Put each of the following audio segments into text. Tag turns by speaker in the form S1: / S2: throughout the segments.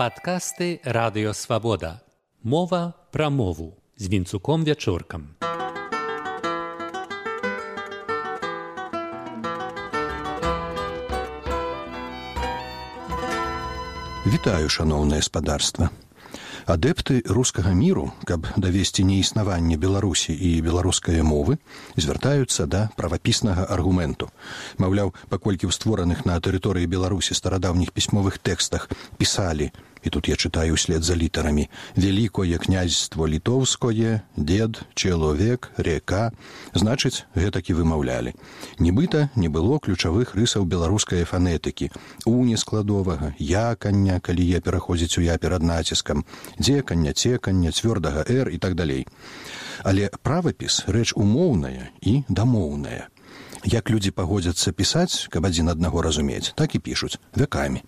S1: Падкасты радыёвабода. Мова пра мову з вінцуком вячоркам.
S2: Вітаю шаноўнае спадарства адэпты рускага міру каб давесці неіснаванне беларусі і беларускай мовы звяртаюцца да правапіснага аргументу маўляў паколькі ў створаных на тэрыторыі беларусі старадаўніх пісьмовых тэкстах пісалі і тут я чытаю ўслед за літарамі. Вялікое князьство літоўское дед чалавек река значыць гэтакі вымаўлялі. Нібыта не было ключавых рысаў беларускай фанетыкі уні складовага якання калі я пераходзіць у я перад націскам дзекання цекання цвёрдага р і так далей. Але правапіс рэч умоўная і дамоўная як людзі пагодзяцца пісаць каб адзін аднаго разумець так і пішуць вякамі.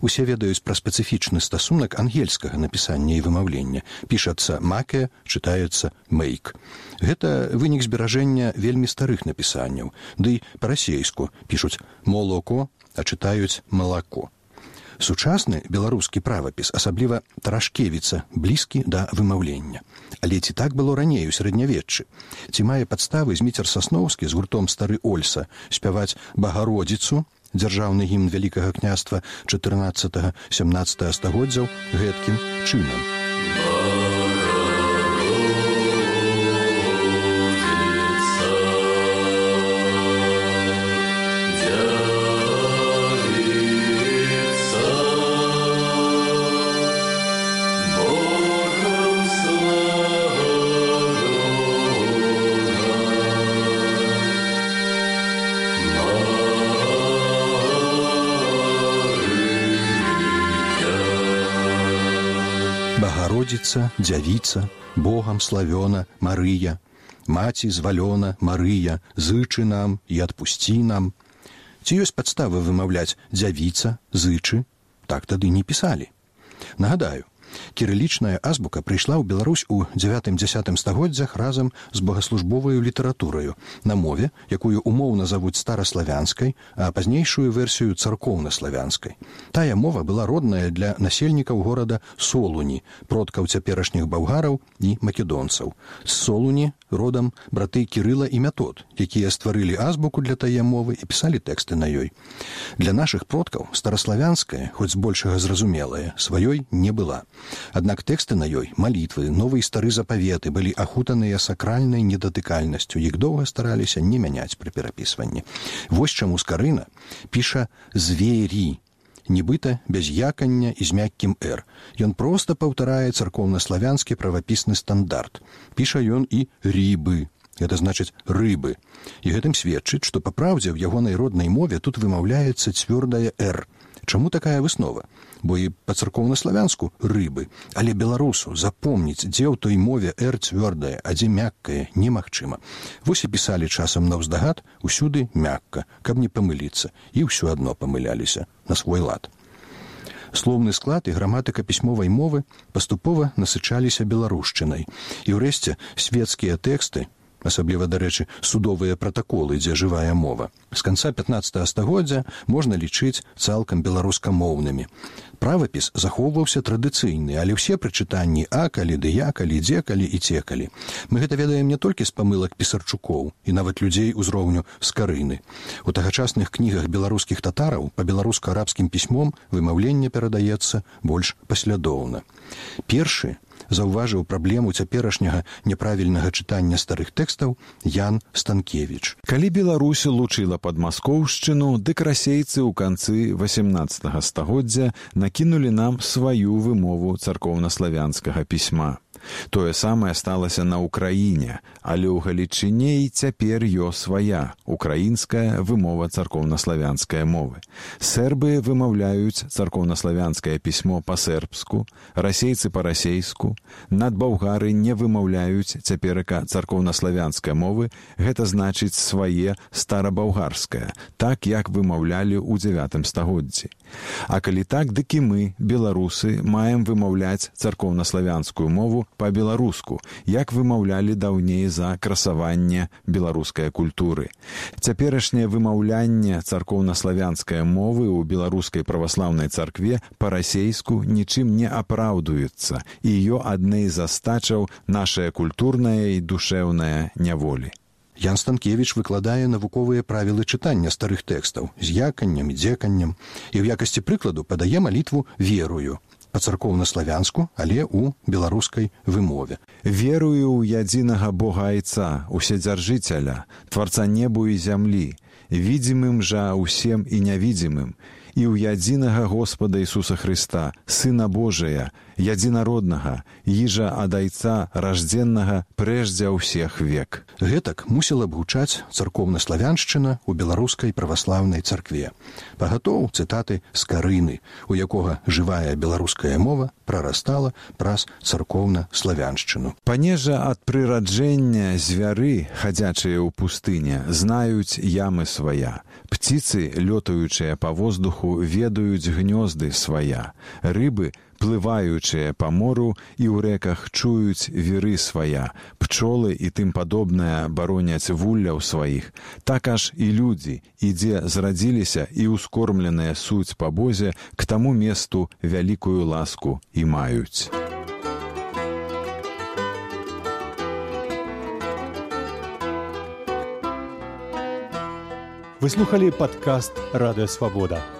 S2: Усе ведаюць пра спецыфічны стасунак ангельскага напісання і вымаўлення. Пішацца маке чытаецца мейк гэта вынік зберажэння вельмі старых напісанняў. Ды па-расейску пішуць молоко а чытаюць малако сучасны беларускі правапіс асабліва таражкевіца блізкі да вымаўлення але ці так было раней у сярэднявеччы ці мае падставы зміцер сасноўскі з гуртом стары ольса спяваць багародзіцу дзяржаўны гімн вялікага княства 14 17 стагоддзяў гэткім чынам. Багародзіца, дзявіца, Богам славёна, Марыя, Маці звалёна, Марыя, зычы нам і адпусці нам. Ці ёсць падставы вымаўляць дзявіца, зычы, так тады не пісалі. Нагадаю, кірылічная азбука прыйшла ў Беларусь у девятым стагоддзях разам з богаслужбоваю літаратураю на мове, якую умоўна завуць стараславянскай, а пазнейшую версію царкоўнаславянскай. Тая мова была родная для насельнікаў горада солуні, продкаў цяперашніх балгараў і македонцаў. З солуні родам браты кірыла і мятод, якія стварылі азбуку для тае мовы і пісалі тэксты на ёй. Для нашых продкаў стараславянская, хоць збольшага зразумелая, сваёй не была. Аднак тэксты на ёй малітвы новы і стары запаветы былі ахутаныя сакральнай недатыкальнасцю. Іх доўга стараліся не мяняць пры перапісванні. Вось чаму скарына піша звері нібыта без якання і з мяккім р ён проста паўтарае царкоўнаславянскі правапісны стандарт. Піша ён і рыбы это значыць рыбы і гэтым сведчыць што па праўдзе ў ягонай роднай мове тут вымаўляецца цвёрдая р Чаму такая выснова? Бо і па царкоўнаславянску рыбы, але беларусу запомніць, дзе ў той мове р цвёрдая, а дзе мяккае немагчыма. Вось і пісалі часам на ўздагад усюды мякка, каб не памыліцца і ўсё адно памыляліся на свой лад. Слоўны склад і граматыка пісьмовай мовы паступова насычаліся беларушчынай. І ўрэшце свецкія тэксты асабліва дарэчы судовыя пратаколы дзе жывая мова. З канца 15 стагоддзя можна лічыць цалкам беларускамоўнымі. Правапіс захоўваўся традыцыйны але ўсе прачытанні акалі дыякалі дзекалі і цекалі мы гэта ведаем не толькі з памылак пісарчукоў і нават людзей узроўню скарыны. У тагачасных кнігах беларускіх татараў па беларуска-арабскім пісьмом вымаўленне перадаецца больш паслядоўна. Першы заўважыў праблему цяперашняга няправільнага чытання старых тэкстаў Ян Станкевич.
S3: Калі Беларусь лучыла пад маскоўшчыну, дык расейцы ў канцы 18 стагоддзя накінулі нам сваю вымову царкоўнаславянскага пісьма. Тое самае сталася на ўкраіне, але ў галічыне і цяпер ё свая украінская вымова царкоўнаславянская мовы. Сербы вымаўляюць царкоўнаславянскае пісьмо па-сербску, расейцы па-расейску, надбаўгары не вымаўляюць цяперака царкоўнаславянскай мовы, гэта значыць свае старабаўгарскае, так як вымаўлялі ў дзявятым стагоддзі. А калі так, дык і мы, беларусы, маем вымаўляць царкоўнаславянскую мову па-беларуску, як вымаўлялі даўней за красаванне беларускай культуры. Цяперашняе вымаўлянне царкоўнаславянскай мовы ў беларускай праваслаўнай царкве па-расейску нічым не апраўдуецца, і ее адны з астачаў нашая культурная і душэўная няволі.
S2: Ян Станкевіч выкладае навуковыя правілы чытання старых тэкстаў з яканнем і дзеканнем і ў якасці прыкладу падае малітву верую па-царкоўна-славянску, але ў беларускай вымове.
S3: Верую ў ядзінага бога айца, уседзяржыцеля, тварца небу і зямлі, відзімым жа ўсем і нявідзімым, і ў ядзінага Господа Ісуса Хрыста, Сына Божая, ядзінароднага, ежа адайца раждзеннага прэждзя ўсіх век.
S2: Гэтак мусіла б гучаць царкоўна-славяншчына ў беларускай праваслаўнай царкве. Пагатоў цытаты з карыны, у якога жывая беларуская мова прарастала праз царкоўна-славяншчыну.
S3: Панежа ад прыраджэння звяры, хадзячыя ў пустыне, знаюць ямы свая. Пціцы, лётаючыя па воздуху, ведаюць гнёзды свая. Рыбы, плываючыя па мору і ў рэках чуюць веры свая, пчолы і тым падобнае бароняць вулляў сваіх. Так аж і людзі, ідзе зрадзіліся і ўскормленыя суть па бозе к таму месту вялікую ласку і маюць.
S4: Вы слухали падкаст радыёвабода.